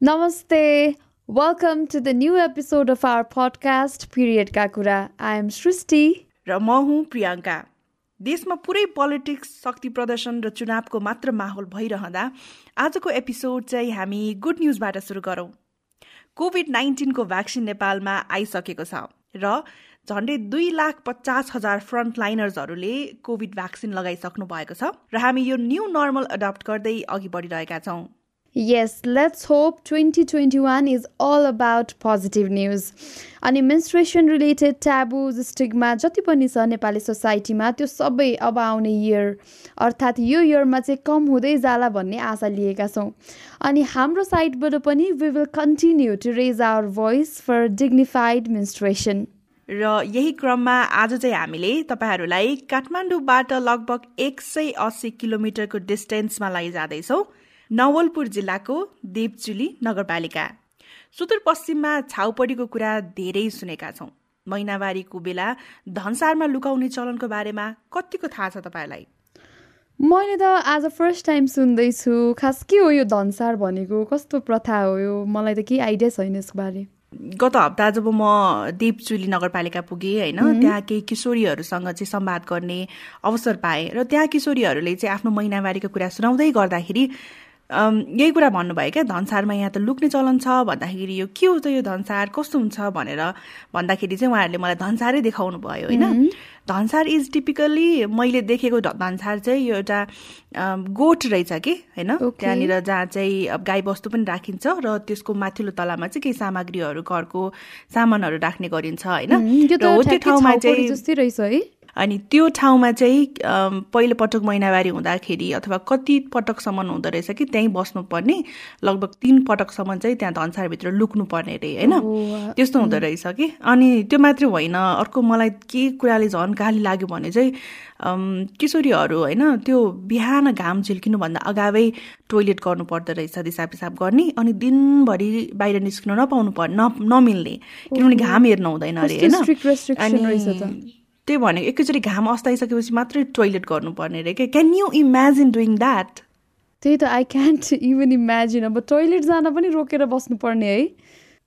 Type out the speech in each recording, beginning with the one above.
Namaste. Welcome to the new episode of our podcast, Period Kakura. I am Srishti. र म हुँ प्रियङ्का देशमा पुरै पोलिटिक्स शक्ति प्रदर्शन र चुनावको मात्र माहौल भइरहँदा आजको एपिसोड चाहिँ हामी गुड न्युजबाट सुरु गरौँ कोभिड नाइन्टिनको भ्याक्सिन नेपालमा आइसकेको छ र झन्डै दुई लाख पचास हजार फ्रन्ट लाइनर्सहरूले कोभिड भ्याक्सिन लगाइसक्नु भएको छ र हामी यो न्यू नर्मल एडप्ट गर्दै अघि बढिरहेका छौँ Yes, let's hope 2021 is all about positive news. अनि मेन्स्ट्रेसन रिलेटेड ट्याबुज स्टिगमा जति पनि छ नेपाली सोसाइटीमा त्यो सबै अब आउने इयर अर्थात् यो इयरमा चाहिँ कम हुँदै जाला भन्ने आशा लिएका छौँ। अनि हाम्रो साइडबाट पनि we will continue to raise our voice for dignified menstruation र यही क्रममा आज चाहिँ हामीले तपाईँहरूलाई काठमाडौँबाट लगभग एक सय अस्सी किलोमिटरको डिस्टेन्समा लैजाँदैछौँ। नवलपुर जिल्लाको देवचुली नगरपालिका। सुदूरपश्चिममा छाउपडीको कुरा धेरै सुनेका छौँ। महिनावारीको बेला धनसारमा लुकाउने चलनको बारेमा कतिको थाहा छ तपाईँलाई? मैले त आज फर्स्ट टाइम सुन्दैछु। खास के हो यो धनसार भनेको? कस्तो प्रथा हो यो? मलाई त केही आइडिया छैन यसको बारे। गत हप्ता जब म देवचुली नगरपालिका पुगेँ होइन त्यहाँ केही किशोरीहरूसँग चाहिँ संवाद गर्ने अवसर पाएँ। र त्यहाँ किशोरीहरूले चाहिँ आफ्नो महिनावारीको कुरा सुनाउँदै गर्दाखेरि यही कुरा भन्नुभयो क्या धनसारमा यहाँ त लुक्ने चलन छ भन्दाखेरि यो के हो त यो धनसार कस्तो हुन्छ भनेर भन्दाखेरि चाहिँ उहाँहरूले मलाई धनसारै देखाउनु भयो होइन? धनसार इज टिपिकल्ली मैले देखेको धनसार चाहिँ यो एउटा गोठ रहेछ कि होइन? त्यहाँनिर जहाँ चाहिँ अब गाई बस्तु पनि राखिन्छ र त्यसको माथिल्लो तलामा चाहिँ केही सामग्रीहरू घरको सामानहरू राख्ने गरिन्छ होइन? र अनि त्यो ठाउँमा चाहिँ पहिलो पटक महिनावारी हुँदाखेरि अथवा कति पटकसम्म हुँदो रहेछ कि त्यहीँ बस्नुपर्ने लगभग तिन पटकसम्म चाहिँ त्यहाँ धनसारभित्र लुक्नु पर्ने अरे होइन त्यस्तो हुँदो रहेछ कि? अनि त्यो मात्रै होइन अर्को मलाई के कुराले झन् गाली लाग्यो भने चाहिँ किशोरीहरू होइन त्यो बिहान घाम झिल्किनुभन्दा अगावै टोइलेट गर्नु पर्दो रहेछ दिसा पिसाब गर्ने अनि दिनभरि बाहिर निस्किनु नपाउनु पर्ने नमिल्ने किनभने घाम हेर्नु हुँदैन अरे होइन? अनि त्यही भनेको एकैचोटि घाम अस्ताइसकेपछि मात्रै टोइलेट गर्नुपर्ने अरे क्या can you imagine doing that त्यही त आई क्यान्ट इभन इमेजिन अब टोइलेट जान पनि रोकेर बस्नुपर्ने है।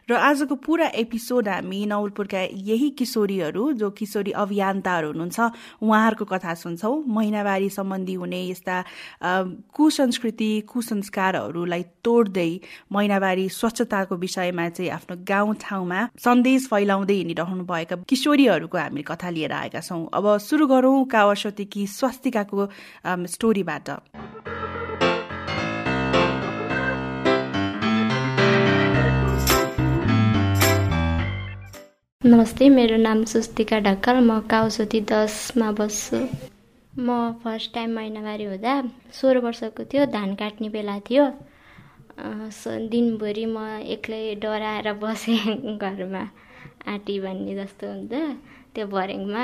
र आजको पुरा एपिसोड हामी नवलपुरका यही किशोरीहरू जो किशोरी अभियन्ताहरू हुनुहुन्छ उहाँहरूको कथा सुन्छौँ। महिनावारी सम्बन्धी हुने यस्ता कुसंस्कृति कुसंस्कारहरूलाई तोड्दै महिनावारी स्वच्छताको विषयमा चाहिँ आफ्नो गाउँ ठाउँमा सन्देश फैलाउँदै हिँडिरहनु भएका किशोरीहरूको हामी कथा लिएर आएका छौँ। अब सुरु गरौँ कावासतीकी स्वास्तिकाको स्टोरीबाट नमस्ते मेरो नाम सुस्तिका ढक्कल म काउसोती दसमा बस्छु। म फर्स्ट टाइम महिनावारी हुँदा सोह्र वर्षको थियो धान काट्ने बेला थियो। दिनभरि म एक्लै डराएर बसेँ घरमा आँटी भन्ने जस्तो हुन्छ त्यो भर्याङमा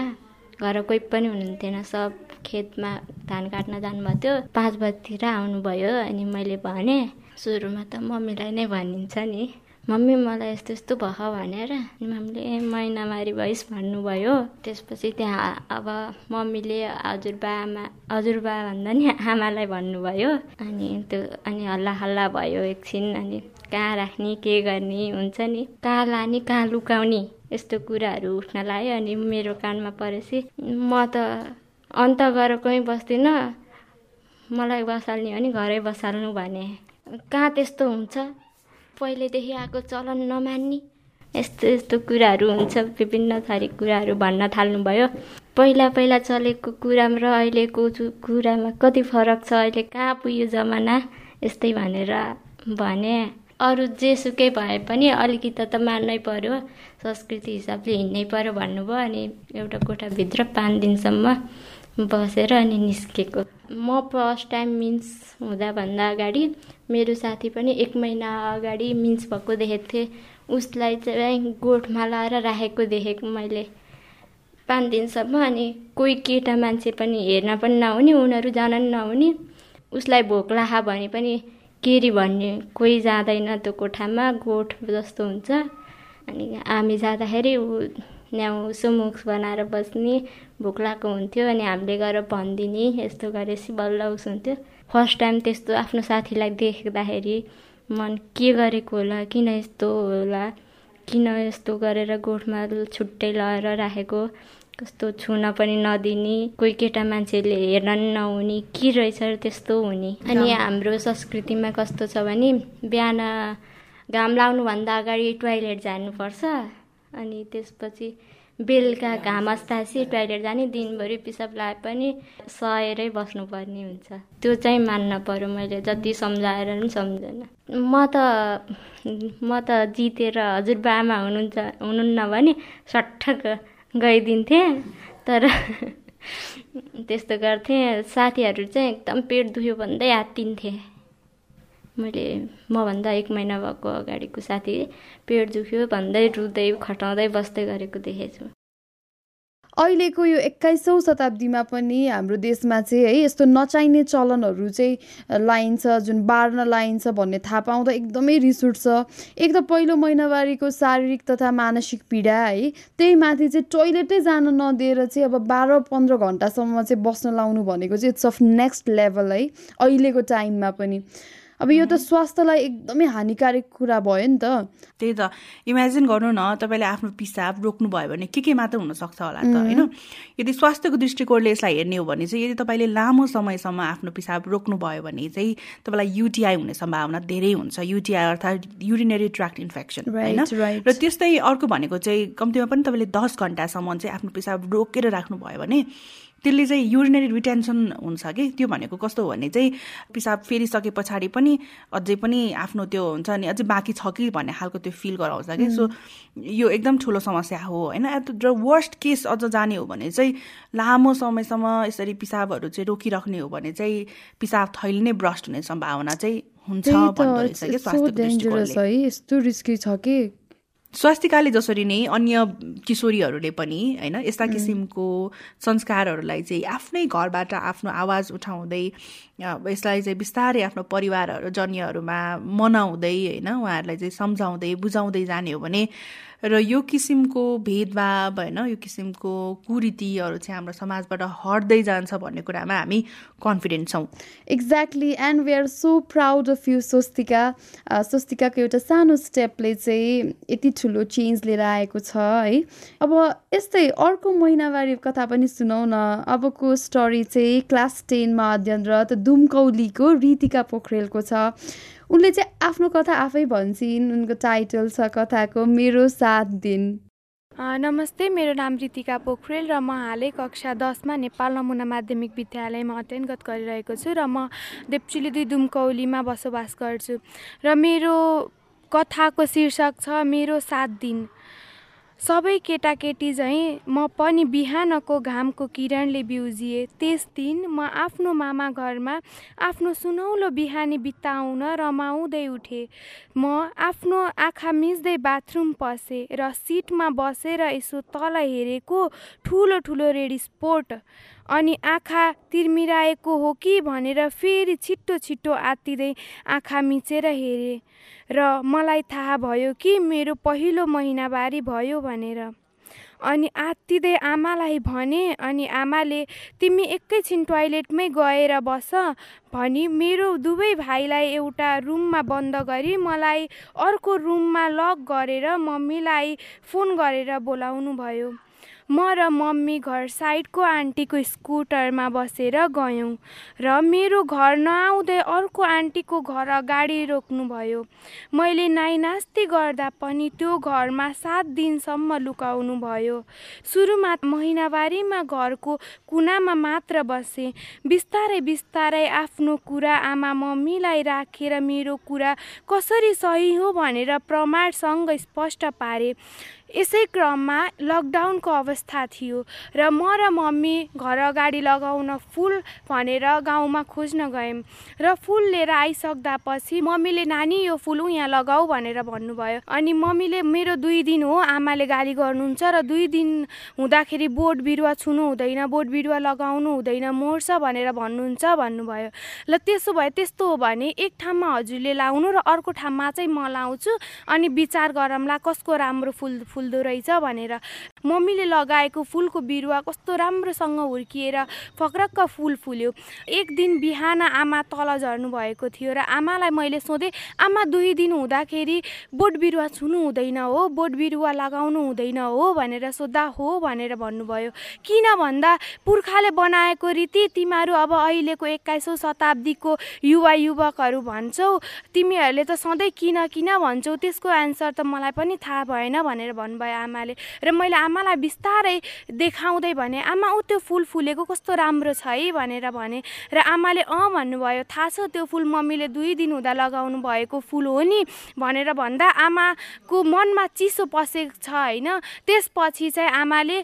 घर कोही पनि हुनुहुन्थेन सब खेतमा धान काट्न जानुभएको थियो पाँच बजीतिर आउनुभयो अनि मैले भनेँ सुरुमा त मम्मीलाई नै भनिन्छ नि। मम्मी मलाई यस्तो यस्तो भयो भनेर मम्मीले महिनामारी भइस् भन्नुभयो। त्यसपछि त्यहाँ अब मम्मीले हजुरबा आमा हजुरबा भन्दा नि आमालाई भन्नुभयो। अनि त्यो अनि हल्ला हल्ला भयो एकछिन अनि कहाँ राख्ने के गर्ने हुन्छ नि। कहाँ लाने कहाँ लुकाउने यस्तो कुराहरू उठ्न लाग्यो। अनि मेरो कानमा परेपछि म त अन्त गएर कहीँ बस्दिनँ। मलाई बसाल्ने हो नि घरै बसाल्नु भने। कहाँ त्यस्तो हुन्छ? पहिलेदेखि आएको चलन नमान्ने। यस्तो यस्तो कुराहरू हुन्छ विभिन्न थरी कुराहरू भन्न थाल्नुभयो। पहिला पहिला चलेको कुरामा र अहिलेको कुरामा कति फरक छ अहिले कहाँ पुग्यो जमाना? यस्तै भनेर भने। अरू जेसुकै भए पनि अलिकति त मान्नै पर्यो। संस्कृति हिसाबले हिँड्नै पर्यो भन्नुभयो अनि एउटा कोठाभित्र पाँच दिनसम्म बसेर अनि निस्केको। म फर्स्ट टाइम मिन्स हुँदाभन्दा अगाडि मेरो साथी पनि एक महिना अगाडि मिन्स भएको देखेको थिएँ। उसलाई चाहिँ गोठमा लाएर राखेको देखेको मैले पाँच दिनसम्म अनि कोही केटा मान्छे पनि हेर्न पनि नहुने उनीहरू जान पनि नहुने। उसलाई भोक लाखा भने पनि केरी भन्ने कोही जाँदैन त्यो कोठामा गोठ जस्तो हुन्छ। अनि हामी जाँदाखेरि ऊ न्याउ सुमुख बनाएर बस्ने भोक लागेको हुन्थ्यो अनि हामीले गएर भनिदिने यस्तो गरेपछि बल्ल उस हुन्थ्यो। फर्स्ट टाइम त्यस्तो आफ्नो साथीलाई देख्दाखेरि मन के गरेको होला किन यस्तो होला किन यस्तो गरेर गोठमा छुट्टै लगाएर राखेको कस्तो छुन पनि नदिने कोही केटा मान्छेले हेर्न नि नहुने के रहेछ त्यस्तो हुने। अनि हाम्रो संस्कृतिमा कस्तो छ भने बिहान घाम लाउनुभन्दा अगाडि टोइलेट जानुपर्छ। अनि त्यसपछि बेलुका घाम अस्तासी टोइलेट जाने दिनभरि पिसाब लाए पनि सहेरै बस्नुपर्ने हुन्छ। त्यो चाहिँ मान्न पर्यो मैले जति सम्झाएर पनि सम्झेन। म त म त जितेर हजुरबामा हुनुहुन्छ हुनुहुन्न भने सट्ठ गइदिन्थेँ तर त्यस्तो गर्थेँ। साथीहरू चाहिँ एकदम पेट दुख्यो भन्दै आत्तिन्थे। मैले मभन्दा एक महिना भएको अगाडिको साथी पेट दुख्यो भन्दै रुँदै खटाउँदै बस्दै गरेको देखेछु। अहिलेको यो एक्काइसौँ शताब्दीमा पनि हाम्रो देशमा चाहिँ है यस्तो नचाहिने चलनहरू चाहिँ लाइन्छ जुन बार्न लाइन्छ भन्ने थाहा पाउँदा एकदमै रिस उठ्छ। एक त पहिलो महिनावारीको शारीरिक तथा मानसिक पीडा है त्यही माथि चाहिँ टोइलेटै जान नदिएर चाहिँ अब बाह्र पन्ध्र घन्टासम्म चाहिँ बस्न लाउनु भनेको चाहिँ इट्स अफ नेक्स्ट लेभल है अहिलेको टाइममा पनि। अब यो त स्वास्थ्यलाई एकदमै हानिकारक कुरा भयो नि त। त्यही त। इमेजिन गर्नु न तपाईँले आफ्नो पिसाब रोक्नु भयो भने के के मात्र हुनसक्छ होला त होइन? यदि स्वास्थ्यको दृष्टिकोणले यसलाई हेर्ने हो भने चाहिँ यदि तपाईँले लामो समयसम्म आफ्नो पिसाब रोक्नु भयो भने चाहिँ तपाईँलाई युटिआई हुने सम्भावना धेरै हुन्छ। युटिआई अर्थात् युरिनरी ट्र्याक्ट इन्फेक्सन होइन? र त्यस्तै अर्को भनेको चाहिँ कम्तीमा पनि तपाईँले दस घन्टासम्म चाहिँ आफ्नो पिसाब रोकेर राख्नुभयो भने त्यसले चाहिँ युरिनरी रिटेन्सन हुन्छ कि? त्यो भनेको कस्तो हो भने चाहिँ पिसाब फेरिसके पछाडि पनि अझै पनि आफ्नो त्यो हुन्छ नि अझै बाँकी छ कि भन्ने खालको त्यो फिल गराउँछ कि? सो यो एकदम ठुलो समस्या हो होइन? र वर्स्ट केस अझ जाने हो भने चाहिँ लामो समयसम्म यसरी पिसाबहरू चाहिँ रोकिराख्ने हो भने चाहिँ पिसाब थैली नै ब्रस्ट हुने सम्भावना चाहिँ हुन्छ यस्तो रिस्की छ कि? स्वास्थ्यकाले जसरी नै अन्य किशोरीहरूले पनि होइन यस्ता किसिमको संस्कारहरूलाई चाहिँ आफ्नै घरबाट आफ्नो आवाज उठाउँदै यसलाई चाहिँ बिस्तारै आफ्नो परिवारहरू जन्यहरूमा मनाउँदै होइन उहाँहरूलाई चाहिँ सम्झाउँदै बुझाउँदै जाने हो भने र यो किसिमको भेदभाव होइन यो किसिमको कुरीतिहरू चाहिँ हाम्रो समाजबाट हट्दै जान्छ भन्ने कुरामा हामी कन्फिडेन्ट छौँ। Exactly and we are so proud of you Swastika स्वस्तिकाको एउटा सानो स्टेपले चाहिँ यति ठुलो चेन्ज लिएर आएको छ है। अब यस्तै अर्को महिनावारी कथा पनि सुनौ न। अबको स्टोरी चाहिँ क्लास टेनमा अध्ययनरत दुमकौलीको रितिका पोखरेलको छ। उनले चाहिँ आफ्नो कथा आफै भन्छन्। उनको टाइटल छ कथाको मेरो सात दिन। नमस्ते मेरो नाम रितिका पोखरेल र म हालै कक्षा दसमा नेपाल नमुना माध्यमिक विद्यालयमा अध्ययनगत गरिरहेको छु र म देप्चुली दुई दुमकौलीमा बसोबास गर्छु। र मेरो कथाको शीर्षक छ मेरो सात दिन। सबै केटाकेटी झैँ म पनि बिहानको घामको किरणले बिउजिएँ। त्यस दिन म आफ्नो मामा घरमा आफ्नो सुनौलो बिहानी बिताउन रमाउँदै उठेँ। म आफ्नो आँखा मिच्दै बाथरुम पसेँ र सिटमा बसेर यसो तल हेरेको ठुलो ठुलो रेडी स्पोर्ट अनि आँखा तिर्मिराएको हो कि भनेर फेरि छिट्टो छिट्टो आत्तिँदै आँखा मिचेर हेरेँ। र मलाई थाहा भयो कि मेरो पहिलो महिनावारी भयो भनेर। अनि आत्तिँदै आमालाई भने अनि आमाले तिमी एकैछिन टोइलेटमै गएर बस भनी मेरो दुवै भाइलाई एउटा रुममा बन्द गरी मलाई अर्को रुममा लक गरेर मम्मीलाई फोन गरेर बोलाउनु भयो म र मम्मी घर साइडको आन्टीको स्कुटरमा बसेर गयौँ र मेरो घर नआउँदै अर्को आन्टीको घर अगाडि रोक्नुभयो। मैले नाइनास्ती गर्दा पनि त्यो घरमा सात दिनसम्म लुकाउनु भयो। सुरुमा महिनावारीमा घरको कुनामा मात्र बसेँ। बिस्तारै बिस्तारै आफ्नो कुरा आमा मम्मीलाई राखेर मेरो कुरा कसरी सही हो भनेर प्रमाणसँग स्पष्ट पारे। यसै क्रममा लकडाउनको अवस्था थियो र म र मम्मी घर अगाडि लगाउन फुल भनेर गाउँमा खोज्न गयौँ र फुल लिएर आइसक्दा पछि मम्मीले नानी यो फुल यहाँ लगाऊ भनेर भन्नुभयो। अनि मम्मीले मेरो दुई दिन हो आमाले गाली गर्नुहुन्छ र दुई दिन हुँदाखेरि बोट बिरुवा छुनु हुँदैन बोट बिरुवा लगाउनु हुँदैन मर्छ भनेर भन्नुहुन्छ भन्नुभयो। ल त्यसो भए त्यस्तो हो भने एक ठाउँमा हजुरले लाउनु र अर्को ठाउँमा चाहिँ म लाउँछु। अनि विचार गरौँला कसको राम्रो फुल फुल्दो रहेछ भनेर। मम्मीले लगाएको फुलको बिरुवा कस्तो राम्रोसँग हुर्किएर फक्रक्क फुल फुल्यो। एक दिन बिहान आमा तल झर्नु भएको थियो र आमालाई मैले सोधेँ आमा दुई दिन हुँदाखेरि बोट बिरुवा छुनु हुँदैन हो बोट बिरुवा लगाउनु हुँदैन हो भनेर सोद्धा हो भनेर भन्नुभयो। किन भन्दा पुर्खाले बनाएको रीति तिमीहरू अब अहिलेको एक्काइसौँ शताब्दीको युवा युवकहरू भन्छौ। तिमीहरूले त सधैँ किन किन भन्छौ? त्यसको एन्सर त मलाई पनि थाहा भएन भनेर भन्नुभयो आमाले। र मैले आमालाई बिस्तारै देखाउँदै भने आमा ऊ त्यो फुल फुलेको कस्तो राम्रो छ है? भनेर भने। र आमाले अँ भन्नुभयो। थाहा छ त्यो फुल मम्मीले दुई दिन हुँदा लगाउनु भएको फुल हो नि। भनेर भन्दा आमाको मनमा चिसो पसेको छ होइन। त्यसपछि चाहिँ आमाले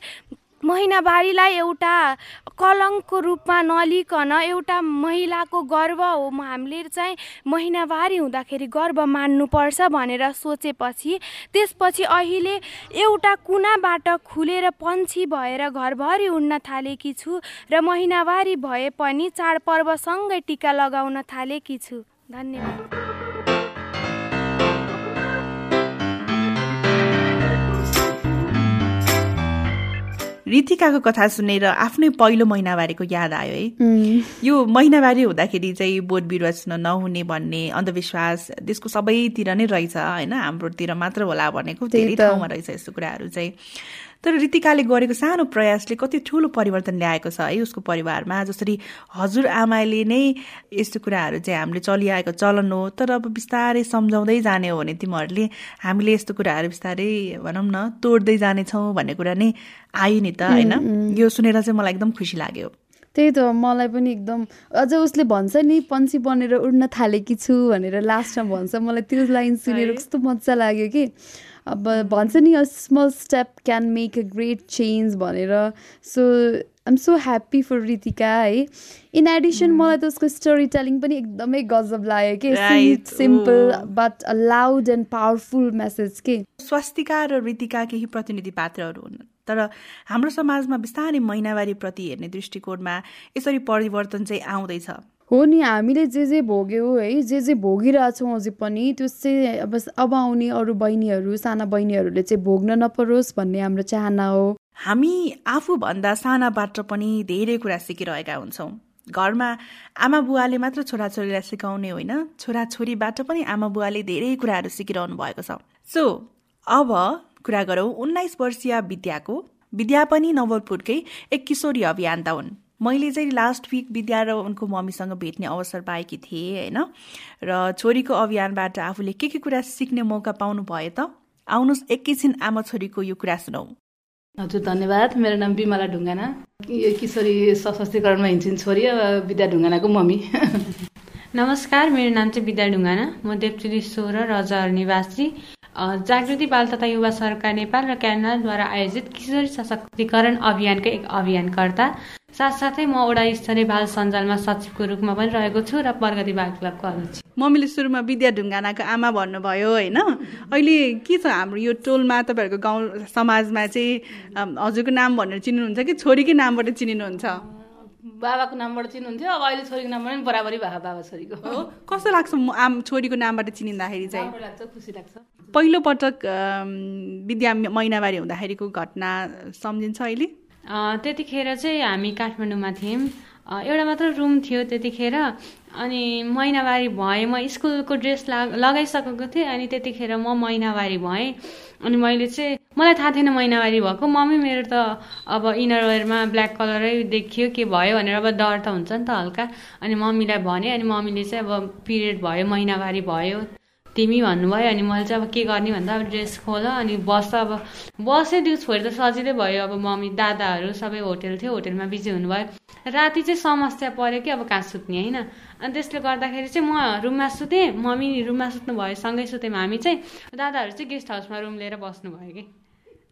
महिनावारीलाई एउटा कलङ्कको रूपमा नलिकन एउटा महिलाको गर्व हो। हामीले चाहिँ महिनावारी हुँदाखेरि गर्व मान्नुपर्छ भनेर सोचेपछि त्यसपछि अहिले एउटा कुनाबाट खुलेर पन्छी भएर घरभरि उड्न थालेकी छु र महिनावारी भए पनि चाडपर्वसँगै टिका लगाउन थालेकी छु। धन्यवाद। रितिकाको कथा सुनेर आफ्नै पहिलो महिनावारीको याद आयो है। यो महिनावारी हुँदाखेरि चाहिँ बोट बिरुवा छुन नहुने भन्ने अन्धविश्वास त्यसको सबैतिर नै रहेछ होइन? हाम्रोतिर मात्र होला भनेको धेरै ठाउँमा रहेछ यस्तो कुराहरू चाहिँ। तर ऋतिकाले गरेको सानो प्रयासले कति ठुलो परिवर्तन ल्याएको छ है उसको परिवारमा। जसरी हजुर आमाले नै यस्तो कुराहरू चाहिँ हामीले चलिआएको चलन हो तर अब बिस्तारै सम्झाउँदै जाने हो भने तिमीहरूले हामीले यस्तो कुराहरू बिस्तारै भनौँ न तोड्दै जानेछौँ भन्ने कुरा नै आयो नि त होइन? यो सुनेर चाहिँ मलाई एकदम खुसी लाग्यो। त्यही त मलाई पनि एकदम अझ उसले भन्छ नि पन्छी बनेर उड्न थालेकी छु भनेर लास्टमा भन्छ। मलाई त्यो लाइन सुनेर कस्तो मजा लाग्यो कि। अब भन्छ नि a small step can make a great change भनेर। So I'm so happy for Ritika है। इन एडिसन मलाई त उसको स्टोरी टेलिङ पनि एकदमै गजब लाग्यो कि। Sweet simple but a loud and powerful message के। स्वास्तिका र रितिका केही प्रतिनिधि पात्रहरू हुन्। तर हाम्रो समाजमा बिस्तारै महिनावारीप्रति हेर्ने दृष्टिकोणमा यसरी परिवर्तन चाहिँ आउँदैछ। हो नि हामीले जे जे भोग्यौँ है जे जे भोगिरहेछौँ अझै पनि त्यो चाहिँ अब अब आउने अरू बहिनीहरू साना बहिनीहरूले चाहिँ भोग्न नपरोस् भन्ने हाम्रो चाहना हो। हामी आफूभन्दा सानाबाट पनि धेरै कुरा सिकिरहेका हुन्छौँ। घरमा आमा बुवाले मात्र छोराछोरीलाई सिकाउने होइन छोराछोरीबाट पनि आमा बुवाले धेरै कुराहरू सिकिरहनु भएको छ। सो अब कुरा गरौँ उन्नाइस वर्षीय विद्याको विद्या पनि नवलपुरकै एक किशोरी अभियन्ता हुन्। मैले चाहिँ लास्ट विक विद्या र उनको मम्मीसँग भेट्ने अवसर पाएकी थिएँ होइन? र छोरीको अभियानबाट आफूले के के कुरा सिक्ने मौका पाउनु भयो त? आउनुहोस् एकैछिन आमा छोरीको यो कुरा सुनौ। हजुर धन्यवाद। मेरो नाम बिमला ढुङ्गाना। किशोरी सशक्तिकरणमा हिँड्छिन् छोरी विद्या ढुङ्गानाको मम्मी। नमस्कार मेरो नाम चाहिँ विद्या ढुङ्गाना। म देवचुली सोह्र रजर निवासी। जागृति बाल तथा युवा सरकार नेपाल र क्यानाडाद्वारा आयोजित किशोरी सशक्तिकरण अभियानको एक अभियानकर्ता। साथसाथै म वडा स्तरीय बाल सञ्जालमा सचिवको रूपमा पनि रहेको छु र प्रगति बाल क्लबको अध्यक्ष मम्मीले सुरुमा विद्या ढुङ्गानाको आमा भन्नुभयो होइन? अहिले के छ हाम्रो यो टोलमा? तपाईँहरूको गाउँ समाजमा चाहिँ हजुरको नाम भनेर चिन्नुहुन्छ कि छोरीकै नामबाट चिनिनुहुन्छ? बाबाको नामबाट चिन्नुहुन्थ्यो। अब अहिले छोरीको नामबाट पनि बराबरी भएको बाबा छोरीको। हो? कस्तो लाग्छ आम छोरीको नामबाट चिनिँदाखेरि चाहिँ? लाग्छ खुसी लाग्छ। पहिलोपटक विद्या महिनावारी हुँदाखेरिको घटना सम्झिन्छ अहिले? त्यतिखेर चाहिँ हामी काठमाडौँमा थियौँ। एउटा मात्र रुम थियो त्यतिखेर। अनि महिनावारी भएँ म स्कुलको ड्रेस ला लगाइसकेको थिएँ अनि त्यतिखेर म महिनावारी भएँ। अनि मैले चाहिँ मलाई थाहा थिएन महिनावारी भएको। मम्मी मेरो त अब इनरवेयरमा ब्ल्याक कलरै देखियो के भयो भनेर अब डर त हुन्छ नि त हल्का। अनि मम्मीलाई भने अनि मम्मीले चाहिँ अब पिरियड भयो महिनावारी भयो। तिमी भन्नुभयो अनि मैले चाहिँ अब के गर्ने भन्दा अब ड्रेस खोल अनि बस अब बसै छोरी त सजिलै भयो। अब मम्मी दादाहरू सबै होटेल थियो होटेलमा बिजी हुनुभयो। राति चाहिँ समस्या पऱ्यो कि अब कहाँ सुत्ने होइन? अनि त्यसले गर्दाखेरि चाहिँ म रुममा सुतेँ मम्मी रुममा सुत्नु भयो सँगै सुत्यौँ हामी चाहिँ दादाहरू चाहिँ गेस्ट हाउसमा रुम लिएर बस्नुभयो कि।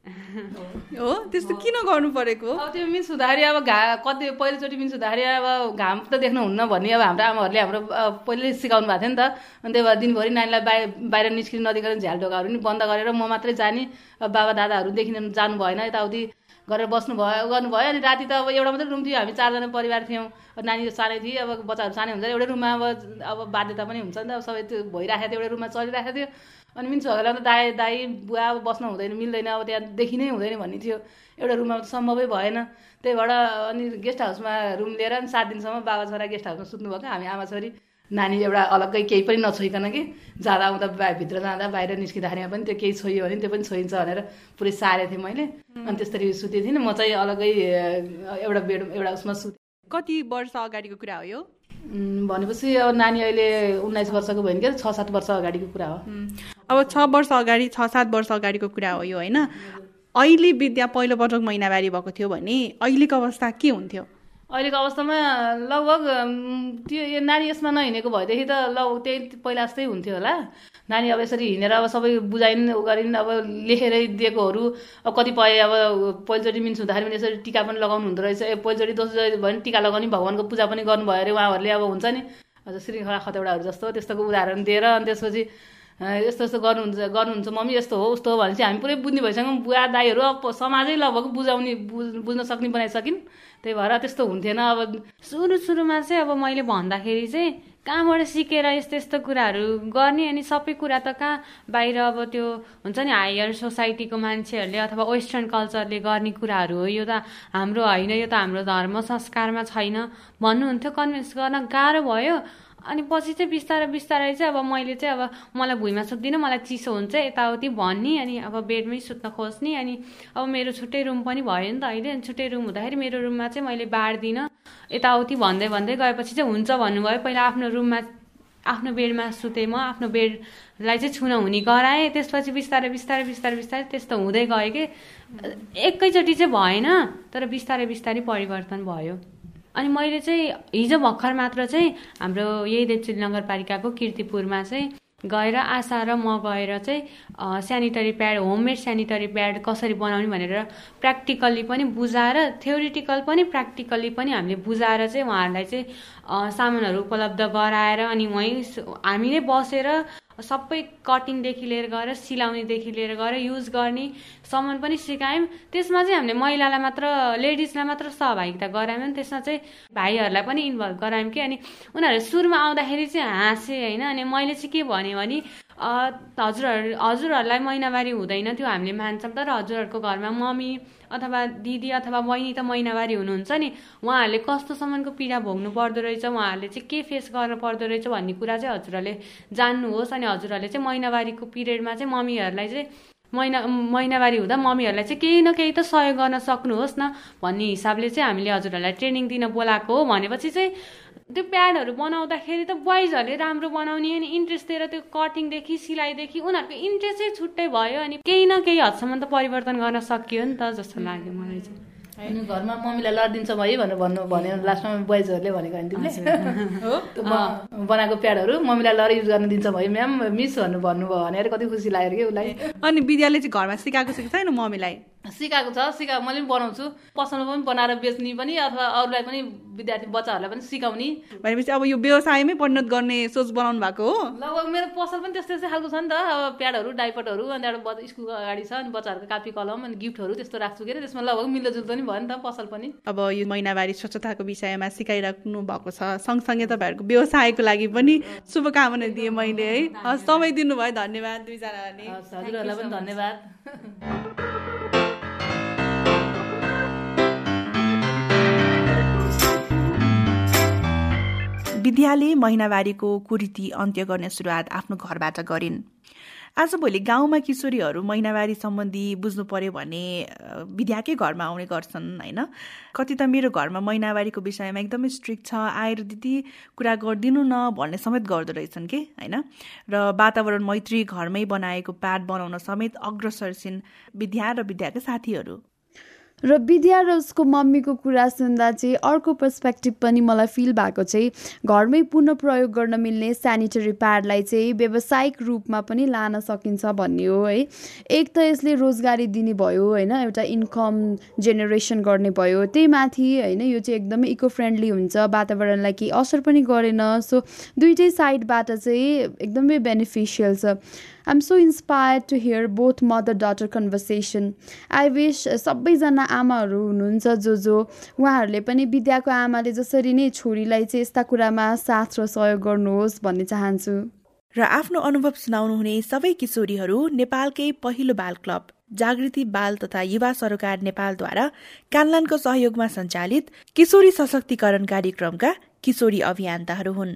हो त्यस्तो किन गर्नु परेको अब त्यो मिन्स हुँदाखेरि अब घा कति पहिलोचोटि मिन्स हुँदाखेरि अब घाम त देख्नुहुन्न भन्ने अब हाम्रो आमाहरूले हाम्रो पहिले सिकाउनु भएको थियो नि त। अनि त्यही भएर दिनभरि नानीलाई बाहिर बाहिर निस्किनु नदिकन झ्याल ढोकाहरू पनि बन्द गरेर म मात्रै जाने बाबा दादाहरू देखिन जानु भएन यताउति गरेर बस्नुभयो गर्नुभयो अनि राति त अब एउटा मात्रै रुम थियो हामी चारजना परिवार थियौँ। नानी सानै थिए अब बच्चाहरू सानै हुन्छ एउटै रुममा अब अब बाध्यता पनि हुन्छ नि त। अब सबै त्यो भइरहेको थियो एउटै रुममा चलिरहेको थियो। अनि मिन्स भगेलाई त दाई दाई बुवा अब बस्नु हुँदैन मिल्दैन अब त्यहाँदेखि नै हुँदैन भन्ने थियो। एउटा रुममा त सम्भवै भएन। त्यही भएर अनि गेस्ट हाउसमा रुम लिएर अनि सात दिनसम्म बाबा छोरा गेस्ट हाउसमा सुत्नुभएको हामी आमा छोरी नानी एउटा अलग्गै केही पनि नछोइकन कि जाँदा आउँदा भित्र जाँदा बाहिर निस्किँदाखेरिमा पनि त्यो केही छोइयो भने त्यो पनि छोइन्छ भनेर पुरै सारेको थिएँ मैले। अनि त्यसरी सुतेको थिइनँ म चाहिँ अलग्गै एउटा बेड एउटा उसमा सुतेँ कति वर्ष अगाडिको कुरा हो यो? भनेपछि अब नानी अहिले उन्नाइस वर्षको भयो भने छ सात वर्ष अगाडिको कुरा हो। अब छ वर्ष अगाडि छ सात वर्ष अगाडिको कुरा हो यो होइन? अहिले विद्या पहिलोपटक महिनावारी भएको थियो भने अहिलेको अवस्था के हुन्थ्यो? अहिलेको अवस्थामा लगभग त्यो नानी यसमा नहिँडेको भएदेखि त ल त्यही पहिला जस्तै हुन्थ्यो होला। नानी अब यसरी हिँडेर अब सबै बुझाइन् उ गरिन् अब लेखेरै दिएकोहरू अब कतिपय अब पहिलोचोटि मिन्स हुँदाखेरि पनि यसरी टिका पनि लगाउनु हुँदो रहेछ। ए पहिलोचोटि दोस्रो भयो भने टिका लगाउने भगवान्को पूजा पनि गर्नुभयो अरे उहाँहरूले अब हुन्छ नि। अझ श्रृङ्खला खतौडाहरू जस्तो त्यस्तोको उदाहरण दिएर अनि त्यसपछि यस्तो यस्तो गर्नुहुन्छ गर्नुहुन्छ मम्मी यस्तो हो उस्तो हो भने चाहिँ हामी पुरै बुझ्ने भइसक्यौँ बुवा दाईहरू अब समाजै लगभग बुझाउने बुझ्न सक्ने बनाइसकिन्। त्यही भएर त्यस्तो हुन्थेन। अब सुरु सुरुमा चाहिँ अब मैले भन्दाखेरि चाहिँ कहाँबाट सिकेर यस्तो यस्तो कुराहरू गर्ने अनि सबै कुरा त कहाँ बाहिर अब त्यो हुन्छ नि हायर सोसाइटीको मान्छेहरूले अथवा वेस्टर्न कल्चरले गर्ने कुराहरू हो। यो त हाम्रो होइन यो त हाम्रो धर्म संस्कारमा छैन। भन्नुहुन्थ्यो कन्भिन्स गर्न गाह्रो भयो। अनि पछि चाहिँ बिस्तारै बिस्तारै चाहिँ अब मैले चाहिँ अब मलाई भुइँमा सुत्दिनँ मलाई चिसो हुन्छ यताउति भन्ने अनि अब बेडमै सुत्न खोज्ने अनि अब मेरो छुट्टै रुम पनि भयो नि त अहिले अनि छुट्टै रुम हुँदाखेरि मेरो रुममा चाहिँ मैले बाँड्दिनँ यताउति भन्दै भन्दै गएपछि चाहिँ हुन्छ भन्नुभयो। पहिला आफ्नो रुममा आफ्नो बेडमा सुतेँ म आफ्नो बेडलाई चाहिँ छुन हुने गराएँ त्यसपछि बिस्तारै बिस्तारै बिस्तारै बिस्तारै त्यस्तो हुँदै गयो कि। एकैचोटि चाहिँ भएन तर बिस्तारै बिस्तारै परिवर्तन भयो। अनि मैले चाहिँ हिजो भर्खर मात्र चाहिँ हाम्रो यही देवचुली नगरपालिकाको किर्तिपुरमा चाहिँ गएर आशा र म गएर चाहिँ sanitary pad homemade sanitary pad कसरी बनाउने भनेर प्र्याक्टिकल्ली पनि बुझाएर थ्योरिटिकल पनि प्र्याक्टिकल्ली पनि हामीले बुझाएर चाहिँ उहाँहरूलाई चाहिँ सामानहरू उपलब्ध गराएर अनि वहीँ हामी नै बसेर सबै कटिङदेखि लिएर गएर सिलाउनेदेखि लिएर गएर युज गर्ने सामान पनि सिकायौँ। त्यसमा चाहिँ हामीले महिलालाई मात्र लेडिजलाई मात्र सहभागिता गरायौँ। त्यसमा चाहिँ भाइहरूलाई पनि इन्भल्भ गरायौँ कि। अनि उनीहरू सुरुमा आउँदाखेरि चाहिँ हाँसे होइन? अनि मैले चाहिँ के भने भने हजुरहरू हजुरहरूलाई महिनावारी हुँदैन त्यो हामीले मान्छौँ तर हजुरहरूको घरमा मम्मी अथवा दिदी अथवा बहिनी त महिनावारी हुनुहुन्छ नि उहाँहरूले कस्तोसम्मको पीडा भोग्नु पर्दो रहेछ उहाँहरूले चाहिँ के फेस गर्नु पर्दो रहेछ भन्ने कुरा चाहिँ हजुरहरूले जान्नुहोस् अनि हजुरहरूले चाहिँ महिनावारीको पिरियडमा चाहिँ मम्मीहरूलाई चाहिँ महिना महिनावारी हुँदा मम्मीहरूलाई चाहिँ केही न केही त सहयोग गर्न सक्नुहोस् न। भन्ने हिसाबले चाहिँ हामीले हजुरहरूलाई ट्रेनिङ दिन बोलाएको हो भनेपछि चाहिँ त्यो प्याडहरू बनाउँदाखेरि त बोइजहरूले राम्रो बनाउने अनि इन्ट्रेस्ट दिएर त्यो कटिङदेखि सिलाइदेखि उनीहरूको इन्ट्रेस्टै छुट्टै भयो अनि केही न केही हदसम्म त परिवर्तन गर्न सकियो नि त जस्तो लाग्यो मलाई चाहिँ। अनि घरमा मम्मीलाई लडिदिन्छ भयो भनेर भन्नु भन्यो। लास्टमा बोइजहरूले भनेको होइन तिमीले हो? बनाएको प्याडहरू मम्मीलाई लड युज गर्न दिन्छ भयो। म्याम मिस भन्नु भन्नुभयो भनेर कति खुसी लाग्यो कि उसलाई। अनि विद्यालय चाहिँ घरमा सिकाएको सिकेको छैन मम्मीलाई? सिकाएको छ सिका मैले पनि बनाउँछु। पसलमा पनि बनाएर बेच्ने पनि अथवा अरूलाई पनि विद्यार्थी बच्चाहरूलाई पनि सिकाउने। भनेपछि अब यो व्यवसायमै परिणत गर्ने सोच बनाउनु भएको हो? लगभग मेरो पसल पनि त्यस्तै त्यस्तै खालको छ नि त। अब प्याडहरू डाइपटहरू अनि एउटा स्कुलको अगाडि छ अनि बच्चाहरूको कापी कलम अनि गिफ्टहरू त्यस्तो राख्छु के अरे। त्यसमा लगभग मिल्दोजुल्दो नि भयो नि त पसल पनि। अब यो महिनावारी स्वच्छताको विषयमा सिकाइराख्नु भएको छ। सँगसँगै तपाईँहरूको व्यवसायको लागि पनि शुभकामना दिएँ मैले है। हस् समय दिनुभयो। धन्यवाद दुईजनालाई हजुरहरूलाई पनि धन्यवाद। विद्याले महिनावारीको कुरीति अन्त्य गर्ने सुरुवात आफ्नो घरबाट गरिन्। आजभोलि गाउँमा किशोरीहरू महिनावारी सम्बन्धी बुझ्नु पर्यो भने विद्याकै घरमा आउने गर्छन् होइन? कति त मेरो घरमा महिनावारीको विषयमा एकदमै स्ट्रिक्ट छ। आएर दिदी कुरा गरिदिनु न भन्ने समेत गर्दो रहेछन् कि? होइन? र वातावरण मैत्री घरमै बनाएको प्याड बनाउन समेत अग्रसर छिन् विद्या र विद्याका साथीहरू। र विद्या र उसको मम्मीको कुरा सुन्दा चाहिँ अर्को पर्सपेक्टिभ पनि मलाई फिल भएको चाहिँ घरमै पुनः प्रयोग गर्न मिल्ने सेनिटरी प्याडलाई चाहिँ व्यावसायिक रूपमा पनि लान सकिन्छ भन्ने हो है। एक त यसले रोजगारी दिने भयो होइन एउटा इन्कम जेनेरेसन गर्ने भयो त्यही माथि होइन यो चाहिँ एकदमै इको फ्रेन्डली हुन्छ वातावरणलाई केही असर पनि गरेन सो दुइटै साइडबाट चाहिँ एकदमै बेनिफिसियल छ। I'm so inspired to hear both mother daughter conversation I wish सबैजना आमाहरू हुनुहुन्छ जो जो उहाँहरूले पनि विद्याको आमाले जसरी नै छोरीलाई चाहिँ यस्ता कुरामा साथ र सहयोग गर्नुहोस् भन्ने चाहन्छु। र आफ्नो अनुभव सुनाउनुहुने सबै किशोरीहरू नेपालकै पहिलो बाल क्लब जागृति बाल तथा युवा सरोकार नेपालद्वारा कानलानको सहयोगमा सञ्चालित किशोरी सशक्तिकरण कार्यक्रमका किशोरी अभियन्ताहरू हुन्।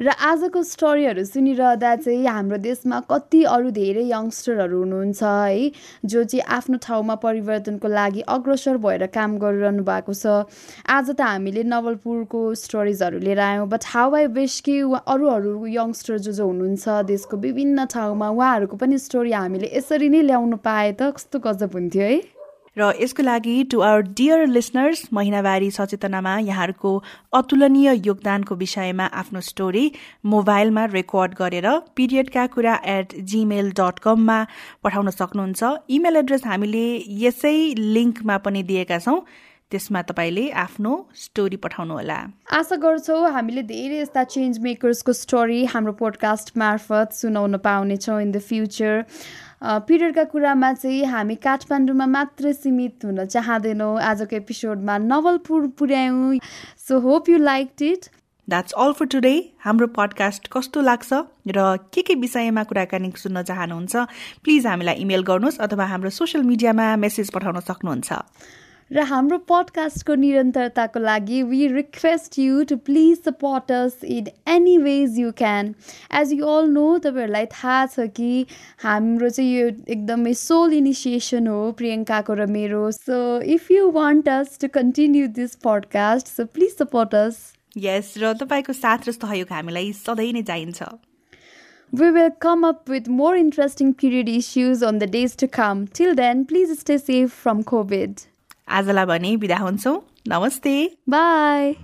र आजको स्टोरीहरू सुनिरहँदा चाहिँ हाम्रो देशमा कति अरू धेरै यङ्स्टरहरू हुनुहुन्छ है जो चाहिँ आफ्नो ठाउँमा परिवर्तनको लागि अग्रसर भएर काम गरिरहनु भएको छ। आज त हामीले नवलपुरको स्टोरिजहरू लिएर आयौँ बट हाउ आई विस कि अरू यङ्स्टर जो जो हुनुहुन्छ देशको विभिन्न ठाउँमा उहाँहरूको पनि स्टोरी हामीले यसरी नै ल्याउनु पाए त कस्तो गजब हुन्थ्यो है। र यसको लागि टु आवर डियर लिसनर्स महिनावारी सचेतनामा यहाँहरूको अतुलनीय योगदानको विषयमा आफ्नो स्टोरी मोबाइलमा रेकर्ड गरेर पिरियडका कुरा एट जिमेल डट कममा पठाउन सक्नुहुन्छ। इमेल एड्रेस हामीले यसै लिङ्कमा पनि दिएका छौँ। त्यसमा तपाईँले आफ्नो स्टोरी पठाउनुहोला आशा गर्छौँ हामीले धेरै यस्ता चेन्ज मेकर्सको स्टोरी हाम्रो पोडकास्ट मार्फत सुनाउन पाउनेछौँ इन द फ्युचर पिरियडका कुरामा चाहिँ हामी काठमाडौँमा मात्रै सीमित हुन चाहँदैनौँ। आजको एपिसोडमा Nawalpur पुर्यायौँ। So hope you like it that's all for today हाम्रो पडकास्ट कस्तो लाग्छ र के के विषयमा कुराकानी सुन्न चाहनुहुन्छ प्लिज हामीलाई इमेल गर्नुहोस् अथवा हाम्रो सोसियल मिडियामा मेसेज पठाउन सक्नुहुन्छ। र हाम्रो पडकास्टको निरन्तरताको लागि we request you to please support us in any ways you can as you all know तपाईँहरूलाई थाहा छ कि हाम्रो चाहिँ यो एकदमै सोल इनिसिएसन हो प्रियङ्काको र मेरो so if you want us to continue this podcast so please support us यस र तपाईँको साथ र सहयोग हामीलाई सधैँ नै चाहिन्छ We will come up with more interesting period issues on the days to come. Till then, please stay safe from COVID. आजलाई भने बिदा हुन्छौँ। नमस्ते। बाई।